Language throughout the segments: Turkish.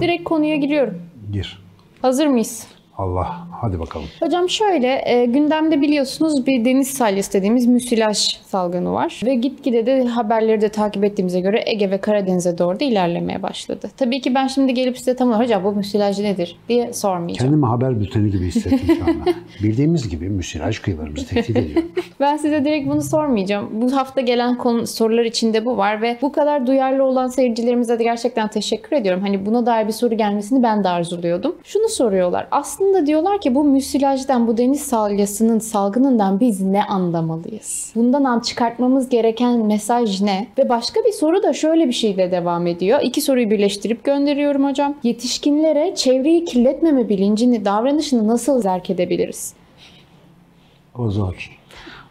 Direkt konuya giriyorum. Gir. Hazır mıyız? Allah hadi bakalım. Hocam şöyle e, gündemde biliyorsunuz bir deniz salyası dediğimiz müsilaj salgını var. Ve gitgide de haberleri de takip ettiğimize göre Ege ve Karadeniz'e doğru da ilerlemeye başladı. Tabii ki ben şimdi gelip size tam olarak hocam bu müsilaj nedir diye sormayacağım. Kendimi haber bülteni gibi hissettim şu anda. Bildiğimiz gibi müsilaj kıyılarımızı tehdit ediyor. Ben size direkt bunu sormayacağım. Bu hafta gelen konu, sorular içinde bu var ve bu kadar duyarlı olan seyircilerimize de gerçekten teşekkür ediyorum. Hani buna dair bir soru gelmesini ben de arzuluyordum. Şunu soruyorlar. Aslında diyorlar ki bu müsilajdan, bu deniz salyasının salgınından biz ne anlamalıyız? Bundan an çıkartmamız gereken mesaj ne? Ve başka bir soru da şöyle bir şeyle devam ediyor. İki soruyu birleştirip gönderiyorum hocam. Yetişkinlere çevreyi kirletmeme bilincini, davranışını nasıl zerk edebiliriz? O zor.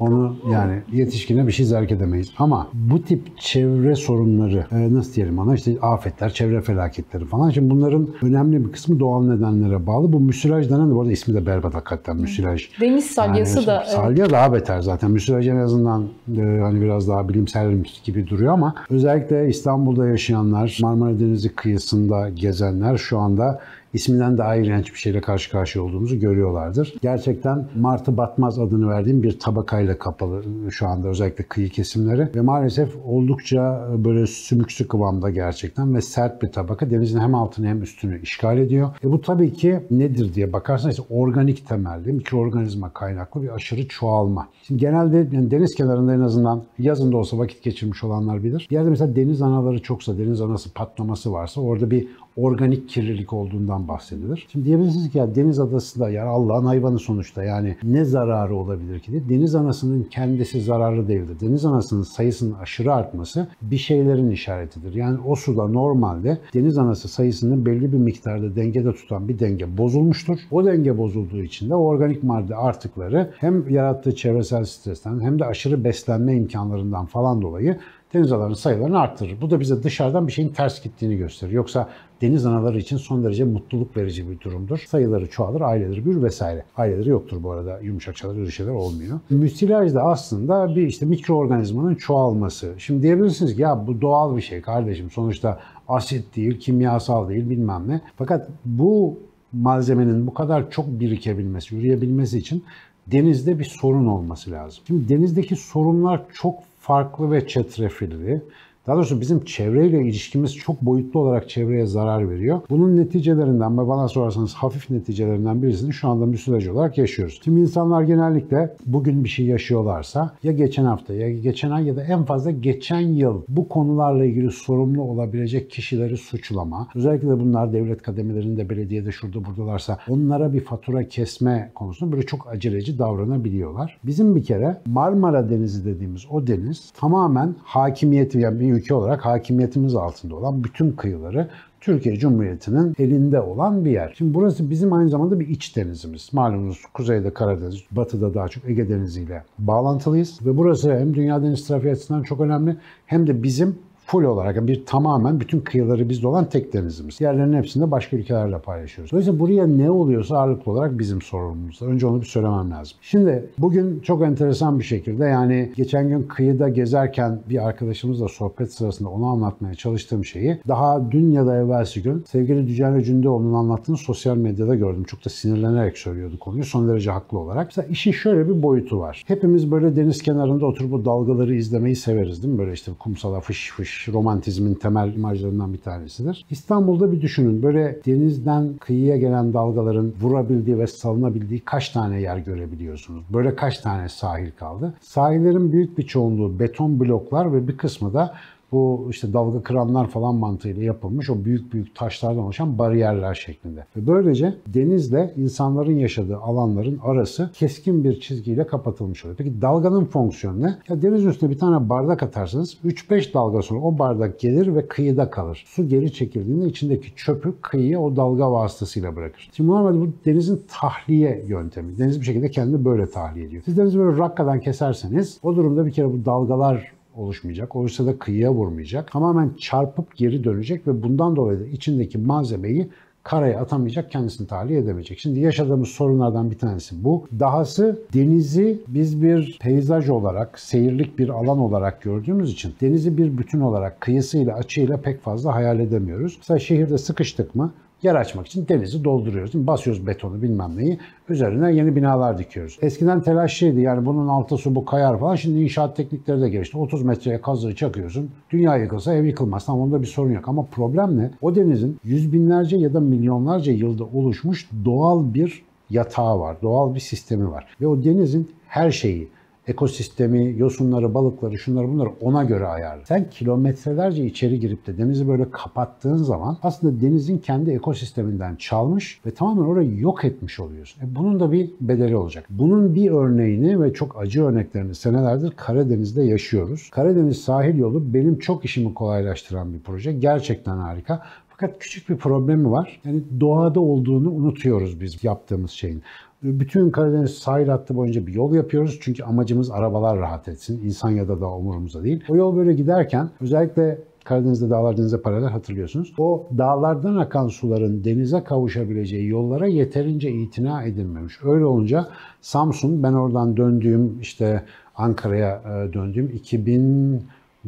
Onu yani yetişkine bir şey zerk edemeyiz. Ama bu tip çevre sorunları e, nasıl diyelim ona işte afetler, çevre felaketleri falan. Şimdi bunların önemli bir kısmı doğal nedenlere bağlı. Bu müsilaj denen de bu arada ismi de berbat hakikaten müsilaj. Deniz salyası Yani da evet. Salya daha beter zaten. Müsilaj en azından e, hani biraz daha bilimsel gibi duruyor ama özellikle İstanbul'da yaşayanlar, Marmara Denizi kıyısında gezenler şu anda isminden daha iğrenç bir şeyle karşı karşıya olduğumuzu görüyorlardır. Gerçekten Martı Batmaz adını verdiğim bir tabakayla kapalı şu anda özellikle kıyı kesimleri ve maalesef oldukça böyle sümüksü kıvamda gerçekten ve sert bir tabaka. Denizin hem altını hem üstünü işgal ediyor. E bu tabii ki nedir diye bakarsanız işte organik temelli, mikroorganizma kaynaklı bir aşırı çoğalma. Şimdi genelde yani deniz kenarında en azından yazın da olsa vakit geçirmiş olanlar bilir. Bir yerde mesela deniz anaları çoksa, deniz anası patlaması varsa orada bir organik kirlilik olduğundan bahsedilir. Şimdi diyebilirsiniz ki ya deniz adasında yani Allah'ın hayvanı sonuçta yani ne zararı olabilir ki diye. Deniz anasının kendisi zararlı değildir. Deniz anasının sayısının aşırı artması bir şeylerin işaretidir. Yani o suda normalde deniz anası sayısının belli bir miktarda dengede tutan bir denge bozulmuştur. O denge bozulduğu için de organik madde artıkları hem yarattığı çevresel stresten hem de aşırı beslenme imkanlarından falan dolayı deniz analarının sayılarını arttırır. Bu da bize dışarıdan bir şeyin ters gittiğini gösterir. Yoksa deniz anaları için son derece mutluluk verici bir durumdur. Sayıları çoğalır, aileleri büyür vesaire. Aileleri yoktur bu arada. Yumuşak şeyler, öyle şeyler olmuyor. Müsilaj da aslında bir işte mikroorganizmanın çoğalması. Şimdi diyebilirsiniz ki ya bu doğal bir şey kardeşim. Sonuçta asit değil, kimyasal değil bilmem ne. Fakat bu malzemenin bu kadar çok birikebilmesi, yürüyebilmesi için denizde bir sorun olması lazım. Şimdi denizdeki sorunlar çok farklı ve çetrefilli. Daha doğrusu bizim çevreyle ilişkimiz çok boyutlu olarak çevreye zarar veriyor. Bunun neticelerinden ve bana sorarsanız hafif neticelerinden birisini şu anda müsilaj olarak yaşıyoruz. Şimdi insanlar genellikle bugün bir şey yaşıyorlarsa ya geçen hafta ya geçen ay ya da en fazla geçen yıl bu konularla ilgili sorumlu olabilecek kişileri suçlama. Özellikle de bunlar devlet kademelerinde, belediyede şurada buradalarsa onlara bir fatura kesme konusunda böyle çok aceleci davranabiliyorlar. Bizim bir kere Marmara Denizi dediğimiz o deniz tamamen hakimiyeti yani bir ülke olarak hakimiyetimiz altında olan bütün kıyıları Türkiye Cumhuriyeti'nin elinde olan bir yer. Şimdi burası bizim aynı zamanda bir iç denizimiz. Malumunuz kuzeyde Karadeniz, batıda daha çok Ege Denizi ile bağlantılıyız. Ve burası hem dünya deniz trafiği açısından çok önemli hem de bizim full olarak bir tamamen bütün kıyıları bizde olan tek denizimiz. Diğerlerinin hepsini de başka ülkelerle paylaşıyoruz. Dolayısıyla buraya ne oluyorsa ağırlıklı olarak bizim sorumluluğumuz. Önce onu bir söylemem lazım. Şimdi bugün çok enteresan bir şekilde yani geçen gün kıyıda gezerken bir arkadaşımızla sohbet sırasında onu anlatmaya çalıştığım şeyi daha dün ya da evvelsi gün sevgili Dücenli Cündoğlu'nun anlattığını sosyal medyada gördüm. Çok da sinirlenerek söylüyordu konuyu. Son derece haklı olarak. Mesela işin şöyle bir boyutu var. Hepimiz böyle deniz kenarında oturup bu dalgaları izlemeyi severiz değil mi? Böyle işte kumsala fış fış romantizmin temel imajlarından bir tanesidir. İstanbul'da bir düşünün. Böyle denizden kıyıya gelen dalgaların vurabildiği ve salınabildiği kaç tane yer görebiliyorsunuz? Böyle kaç tane sahil kaldı? Sahillerin büyük bir çoğunluğu beton bloklar ve bir kısmı da bu işte dalga kıranlar falan mantığıyla yapılmış o büyük büyük taşlardan oluşan bariyerler şeklinde. Ve böylece denizle insanların yaşadığı alanların arası keskin bir çizgiyle kapatılmış oluyor. Peki dalganın fonksiyonu ne? Ya deniz üstüne bir tane bardak atarsanız 3-5 dalga sonra o bardak gelir ve kıyıda kalır. Su geri çekildiğinde içindeki çöpü kıyıya o dalga vasıtasıyla bırakır. Şimdi normalde bu denizin tahliye yöntemi. Deniz bir şekilde kendini böyle tahliye ediyor. Siz denizi böyle rakkadan keserseniz o durumda bir kere bu dalgalar oluşmayacak. Oysa da kıyıya vurmayacak. Tamamen çarpıp geri dönecek ve bundan dolayı da içindeki malzemeyi karaya atamayacak, kendisini tahliye edemeyecek. Şimdi yaşadığımız sorunlardan bir tanesi bu. Dahası denizi biz bir peyzaj olarak, seyirlik bir alan olarak gördüğümüz için denizi bir bütün olarak kıyısıyla, açıyla pek fazla hayal edemiyoruz. Mesela şehirde sıkıştık mı yer açmak için denizi dolduruyoruz. Mi? Basıyoruz betonu bilmem neyi. Üzerine yeni binalar dikiyoruz. Eskiden telaşlıydı yani bunun altı su bu kayar falan. Şimdi inşaat teknikleri de gelişti. 30 metreye kazığı çakıyorsun. Dünya yıkılsa ev yıkılmaz. Tamam onda bir sorun yok. Ama problem ne? O denizin yüz binlerce ya da milyonlarca yılda oluşmuş doğal bir yatağı var. Doğal bir sistemi var. Ve o denizin her şeyi ekosistemi, yosunları, balıkları, şunları bunları ona göre ayarlı. Sen kilometrelerce içeri girip de denizi böyle kapattığın zaman aslında denizin kendi ekosisteminden çalmış ve tamamen orayı yok etmiş oluyorsun. E bunun da bir bedeli olacak. Bunun bir örneğini ve çok acı örneklerini senelerdir Karadeniz'de yaşıyoruz. Karadeniz sahil yolu benim çok işimi kolaylaştıran bir proje. Gerçekten harika. Fakat küçük bir problemi var. Yani doğada olduğunu unutuyoruz biz yaptığımız şeyin. Bütün Karadeniz sahil hattı boyunca bir yol yapıyoruz. Çünkü amacımız arabalar rahat etsin. İnsan ya da dağ umurumuzda değil. O yol böyle giderken özellikle Karadeniz'de dağlar denize paralel hatırlıyorsunuz. O dağlardan akan suların denize kavuşabileceği yollara yeterince itina edilmemiş. Öyle olunca Samsun ben oradan döndüğüm işte Ankara'ya döndüğüm 2000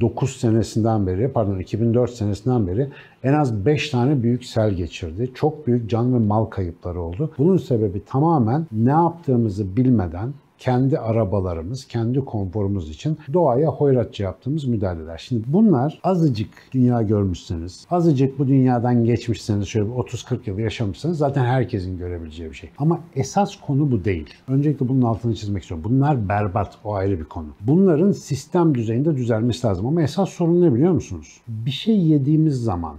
9 senesinden beri, pardon 2004 senesinden beri en az 5 tane büyük sel geçirdi. Çok büyük can ve mal kayıpları oldu. Bunun sebebi tamamen ne yaptığımızı bilmeden kendi arabalarımız, kendi konforumuz için doğaya hoyratça yaptığımız müdahaleler. Şimdi bunlar azıcık dünya görmüşseniz, azıcık bu dünyadan geçmişseniz, şöyle 30-40 yıl yaşamışsanız zaten herkesin görebileceği bir şey. Ama esas konu bu değil. Öncelikle bunun altını çizmek istiyorum. Bunlar berbat, o ayrı bir konu. Bunların sistem düzeyinde düzelmesi lazım. Ama esas sorun ne biliyor musunuz? Bir şey yediğimiz zaman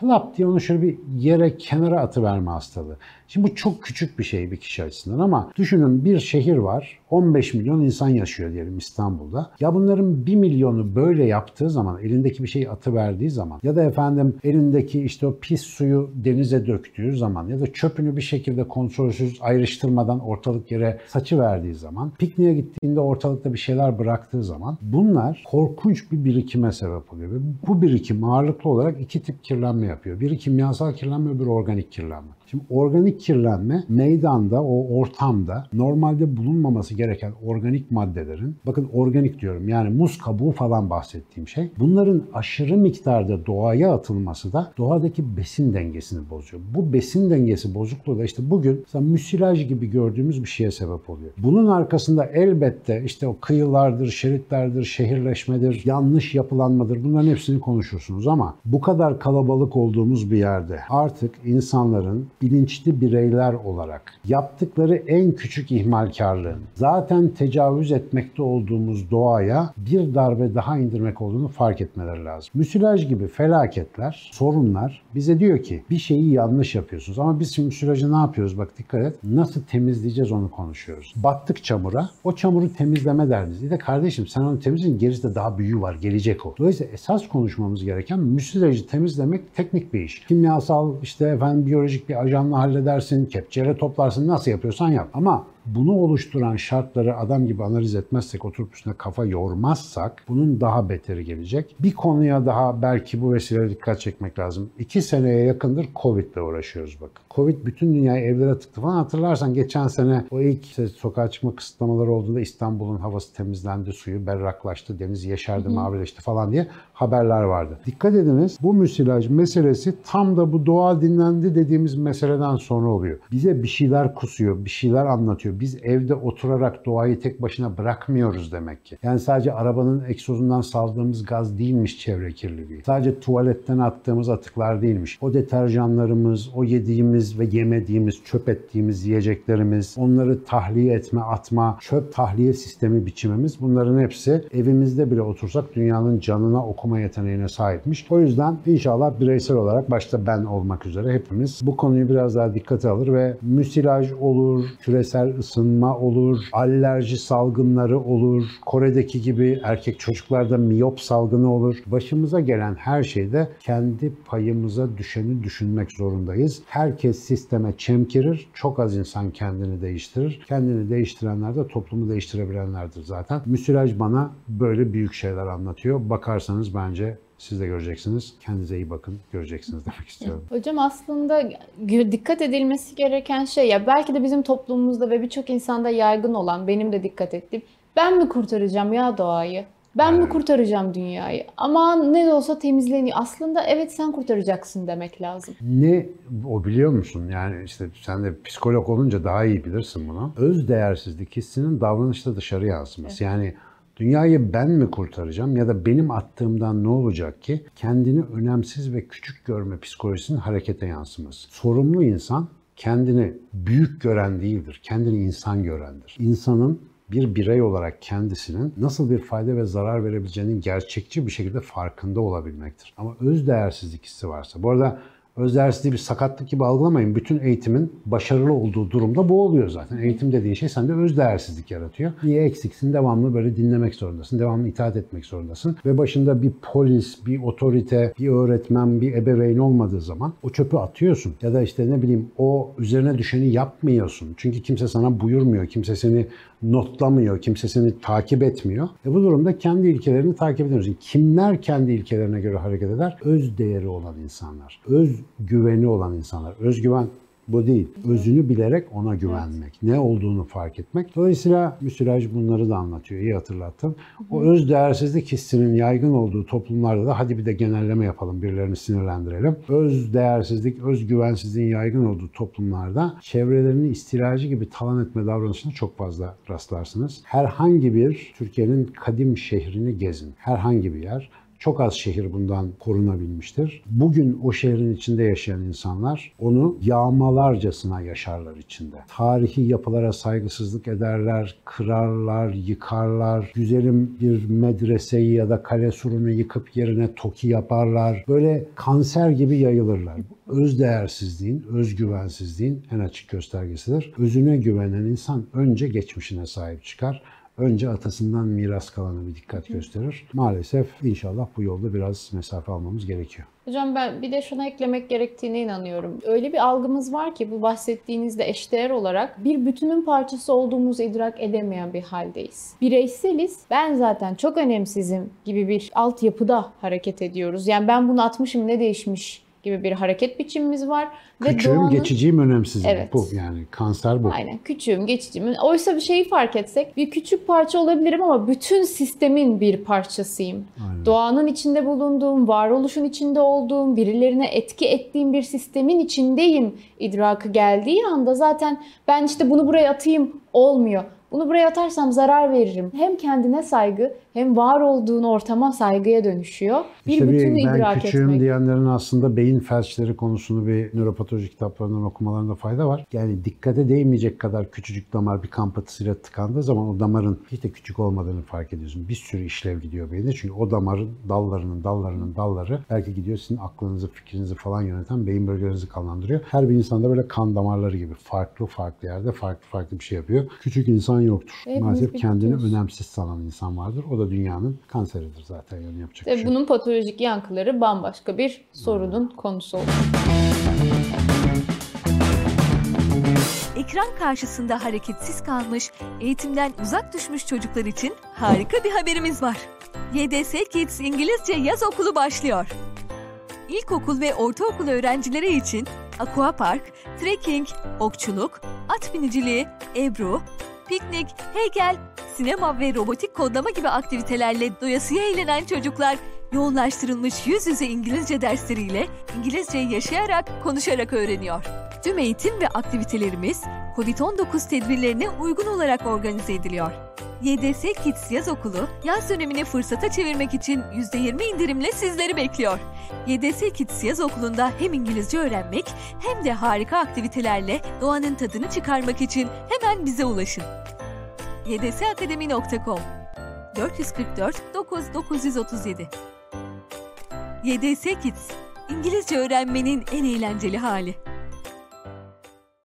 plap diye onu şöyle bir yere kenara atıverme hastalığı. Şimdi bu çok küçük bir şey bir kişi açısından ama düşünün bir şehir var. 15 milyon insan yaşıyor diyelim İstanbul'da. Ya bunların 1 milyonu böyle yaptığı zaman, elindeki bir şeyi atıverdiği zaman ya da efendim elindeki işte o pis suyu denize döktüğü zaman ya da çöpünü bir şekilde kontrolsüz ayrıştırmadan ortalık yere saçı verdiği zaman, pikniğe gittiğinde ortalıkta bir şeyler bıraktığı zaman bunlar korkunç bir birikime sebep oluyor. Ve bu birikim ağırlıklı olarak iki tip kirlenme yapıyor. Biri kimyasal kirlenme, öbürü organik kirlenme. Şimdi organik kirlenme meydanda, o ortamda normalde bulunmaması gereken organik maddelerin, bakın organik diyorum yani muz kabuğu falan bahsettiğim şey, bunların aşırı miktarda doğaya atılması da doğadaki besin dengesini bozuyor. Bu besin dengesi bozukluğu da işte bugün mesela müsilaj gibi gördüğümüz bir şeye sebep oluyor. Bunun arkasında elbette işte o kıyılardır, şeritlerdir, şehirleşmedir, yanlış yapılanmadır bunların hepsini konuşursunuz ama bu kadar kalabalık olduğumuz bir yerde artık insanların bilinçli bireyler olarak yaptıkları en küçük ihmalkarlığın zaten tecavüz etmekte olduğumuz doğaya bir darbe daha indirmek olduğunu fark etmeleri lazım. Müsilaj gibi felaketler, sorunlar bize diyor ki bir şeyi yanlış yapıyorsunuz. Ama biz şimdi ne yapıyoruz? Bak dikkat et. Nasıl temizleyeceğiz onu konuşuyoruz. Battık çamura. O çamuru temizleme derdiniz. İyi de kardeşim sen onu temizleyin. Gerisinde daha büyüğü var. Gelecek o. Dolayısıyla esas konuşmamız gereken müsilajı temizlemek teknik bir iş. Kimyasal işte efendim biyolojik bir ajanla halledersin. Kepçeyle toplarsın. Nasıl yapıyorsan yap. Ama bunu oluşturan şartları adam gibi analiz etmezsek, oturup üstüne kafa yormazsak bunun daha beteri gelecek. Bir konuya daha belki bu vesileyle dikkat çekmek lazım. İki seneye yakındır Covid ile uğraşıyoruz bakın. Covid bütün dünyayı evlere tıktı falan. Hatırlarsan geçen sene o ilk işte sokağa çıkma kısıtlamaları olduğunda İstanbul'un havası temizlendi, suyu berraklaştı, deniz yeşerdi, mavileşti falan diye haberler vardı. Dikkat ediniz bu müsilaj meselesi tam da bu doğa dinlendi dediğimiz meseleden sonra oluyor. Bize bir şeyler kusuyor, bir şeyler anlatıyor. Biz evde oturarak doğayı tek başına bırakmıyoruz demek ki. Yani sadece arabanın egzozundan saldığımız gaz değilmiş çevre kirliliği. Sadece tuvaletten attığımız atıklar değilmiş. O deterjanlarımız, o yediğimiz ve yemediğimiz, çöp ettiğimiz yiyeceklerimiz, onları tahliye etme, atma, çöp tahliye sistemi biçimimiz bunların hepsi evimizde bile otursak dünyanın canına okuma yeteneğine sahipmiş. O yüzden inşallah bireysel olarak başta ben olmak üzere hepimiz bu konuyu biraz daha dikkate alır ve müsilaj olur, küresel ısınma olur, alerji salgınları olur, Kore'deki gibi erkek çocuklarda miyop salgını olur. Başımıza gelen her şeyde kendi payımıza düşeni düşünmek zorundayız. Herkes sisteme çemkirir, çok az insan kendini değiştirir. Kendini değiştirenler de toplumu değiştirebilenlerdir zaten. Müsilaj bana böyle büyük şeyler anlatıyor. Bakarsanız bence Siz de göreceksiniz. Kendinize iyi bakın. Göreceksiniz demek istiyorum. Hocam aslında dikkat edilmesi gereken şey ya belki de bizim toplumumuzda ve birçok insanda yaygın olan benim de dikkat ettiğim ben mi kurtaracağım ya doğayı? Ben mi kurtaracağım dünyayı? Ama ne de olsa temizleniyor. Aslında evet sen kurtaracaksın demek lazım. Ne o biliyor musun? Yani işte sen de psikolog olunca daha iyi bilirsin bunu. Öz değersizlik hissinin davranışta dışarı yansıması. Yani dünyayı ben mi kurtaracağım ya da benim attığımdan ne olacak ki? Kendini önemsiz ve küçük görme psikolojisinin harekete yansıması. Sorumlu insan kendini büyük gören değildir. Kendini insan görendir. İnsanın bir birey olarak kendisinin nasıl bir fayda ve zarar verebileceğinin gerçekçi bir şekilde farkında olabilmektir. Ama öz değersizlik hissi varsa, bu arada öz değersizliği bir sakatlık gibi algılamayın. Bütün eğitimin başarılı olduğu durumda bu oluyor zaten. Eğitim dediğin şey sende öz değersizlik yaratıyor. Niye eksiksin? Devamlı böyle dinlemek zorundasın. Devamlı itaat etmek zorundasın. Ve başında bir polis, bir otorite, bir öğretmen, bir ebeveyn olmadığı zaman o çöpü atıyorsun. Ya da işte ne bileyim o üzerine düşeni yapmıyorsun. Çünkü kimse sana buyurmuyor. Kimse seni notlamıyor, kimse seni takip etmiyor. E bu durumda kendi ilkelerini takip ediyorsun. Kimler kendi ilkelerine göre hareket eder? Öz değeri olan insanlar, öz güveni olan insanlar. Özgüven bu değil. Özünü bilerek ona güvenmek. Ne olduğunu fark etmek. Dolayısıyla müsilaj bunları da anlatıyor. İyi hatırlattın. O öz değersizlik hissinin yaygın olduğu toplumlarda da hadi bir de genelleme yapalım. Birilerini sinirlendirelim. Öz değersizlik, öz güvensizliğin yaygın olduğu toplumlarda çevrelerini istilacı gibi talan etme davranışına çok fazla rastlarsınız. Herhangi bir Türkiye'nin kadim şehrini gezin. Herhangi bir yer. Çok az şehir bundan korunabilmiştir. Bugün o şehrin içinde yaşayan insanlar onu yağmalarcasına yaşarlar içinde. Tarihi yapılara saygısızlık ederler, kırarlar, yıkarlar. Güzelim bir medreseyi ya da kale surunu yıkıp yerine toki yaparlar. Böyle kanser gibi yayılırlar. Öz değersizliğin, özgüvensizliğin en açık göstergesidir. Özüne güvenen insan önce geçmişine sahip çıkar önce atasından miras kalana bir dikkat gösterir. Maalesef inşallah bu yolda biraz mesafe almamız gerekiyor. Hocam ben bir de şuna eklemek gerektiğine inanıyorum. Öyle bir algımız var ki bu bahsettiğinizde eşdeğer olarak bir bütünün parçası olduğumuzu idrak edemeyen bir haldeyiz. Bireyseliz, ben zaten çok önemsizim gibi bir altyapıda hareket ediyoruz. Yani ben bunu atmışım ne değişmiş gibi bir hareket biçimimiz var. Küçüğüm, doğanın... geçiciyim, önemsizim. Evet. Bu yani kanser bu. Aynen küçüğüm, geçiciyim. Oysa bir şeyi fark etsek bir küçük parça olabilirim ama bütün sistemin bir parçasıyım. Aynen. Doğanın içinde bulunduğum, varoluşun içinde olduğum, birilerine etki ettiğim bir sistemin içindeyim idrakı geldiği anda zaten ben işte bunu buraya atayım olmuyor. Bunu buraya atarsam zarar veririm. Hem kendine saygı hem var olduğun ortama saygıya dönüşüyor. Bir İşte bütünü bir, ben idrak küçüğüm etmek. diyenlerin aslında beyin felçleri konusunu bir nöropatoloji kitaplarından okumalarında fayda var. Yani dikkate değmeyecek kadar küçücük damar bir kan patısıyla tıkandığı zaman o damarın hiç de küçük olmadığını fark ediyorsun. Bir sürü işlev gidiyor beyinde. Çünkü o damarın dallarının dallarının dalları belki gidiyor sizin aklınızı, fikrinizi falan yöneten beyin bölgelerinizi kanlandırıyor. Her bir insanda böyle kan damarları gibi farklı farklı yerde farklı farklı bir şey yapıyor. Küçük insan yoktur. Hepimiz Maalesef bir kendini bütünüz. önemsiz sanan insan vardır. O da dünyanın kanseridir zaten yani yapacak bir Ve şey bunun patolojik yankıları bambaşka bir sorunun konusu olur. Ekran karşısında hareketsiz kalmış, eğitimden uzak düşmüş çocuklar için harika bir haberimiz var. YDS Kids İngilizce Yaz Okulu başlıyor. İlkokul ve ortaokul öğrencileri için aqua park, trekking, okçuluk, at biniciliği, ebru, piknik, heykel, sinema ve robotik kodlama gibi aktivitelerle doyasıya eğlenen çocuklar yoğunlaştırılmış yüz yüze İngilizce dersleriyle İngilizceyi yaşayarak, konuşarak öğreniyor. Tüm eğitim ve aktivitelerimiz COVID-19 tedbirlerine uygun olarak organize ediliyor. YDS Kids Yaz Okulu, yaz dönemini fırsata çevirmek için %20 indirimle sizleri bekliyor. YDS Kids Yaz Okulu'nda hem İngilizce öğrenmek hem de harika aktivitelerle doğanın tadını çıkarmak için hemen bize ulaşın. ydsakademi.com 444 9937 YDS Kids, İngilizce öğrenmenin en eğlenceli hali.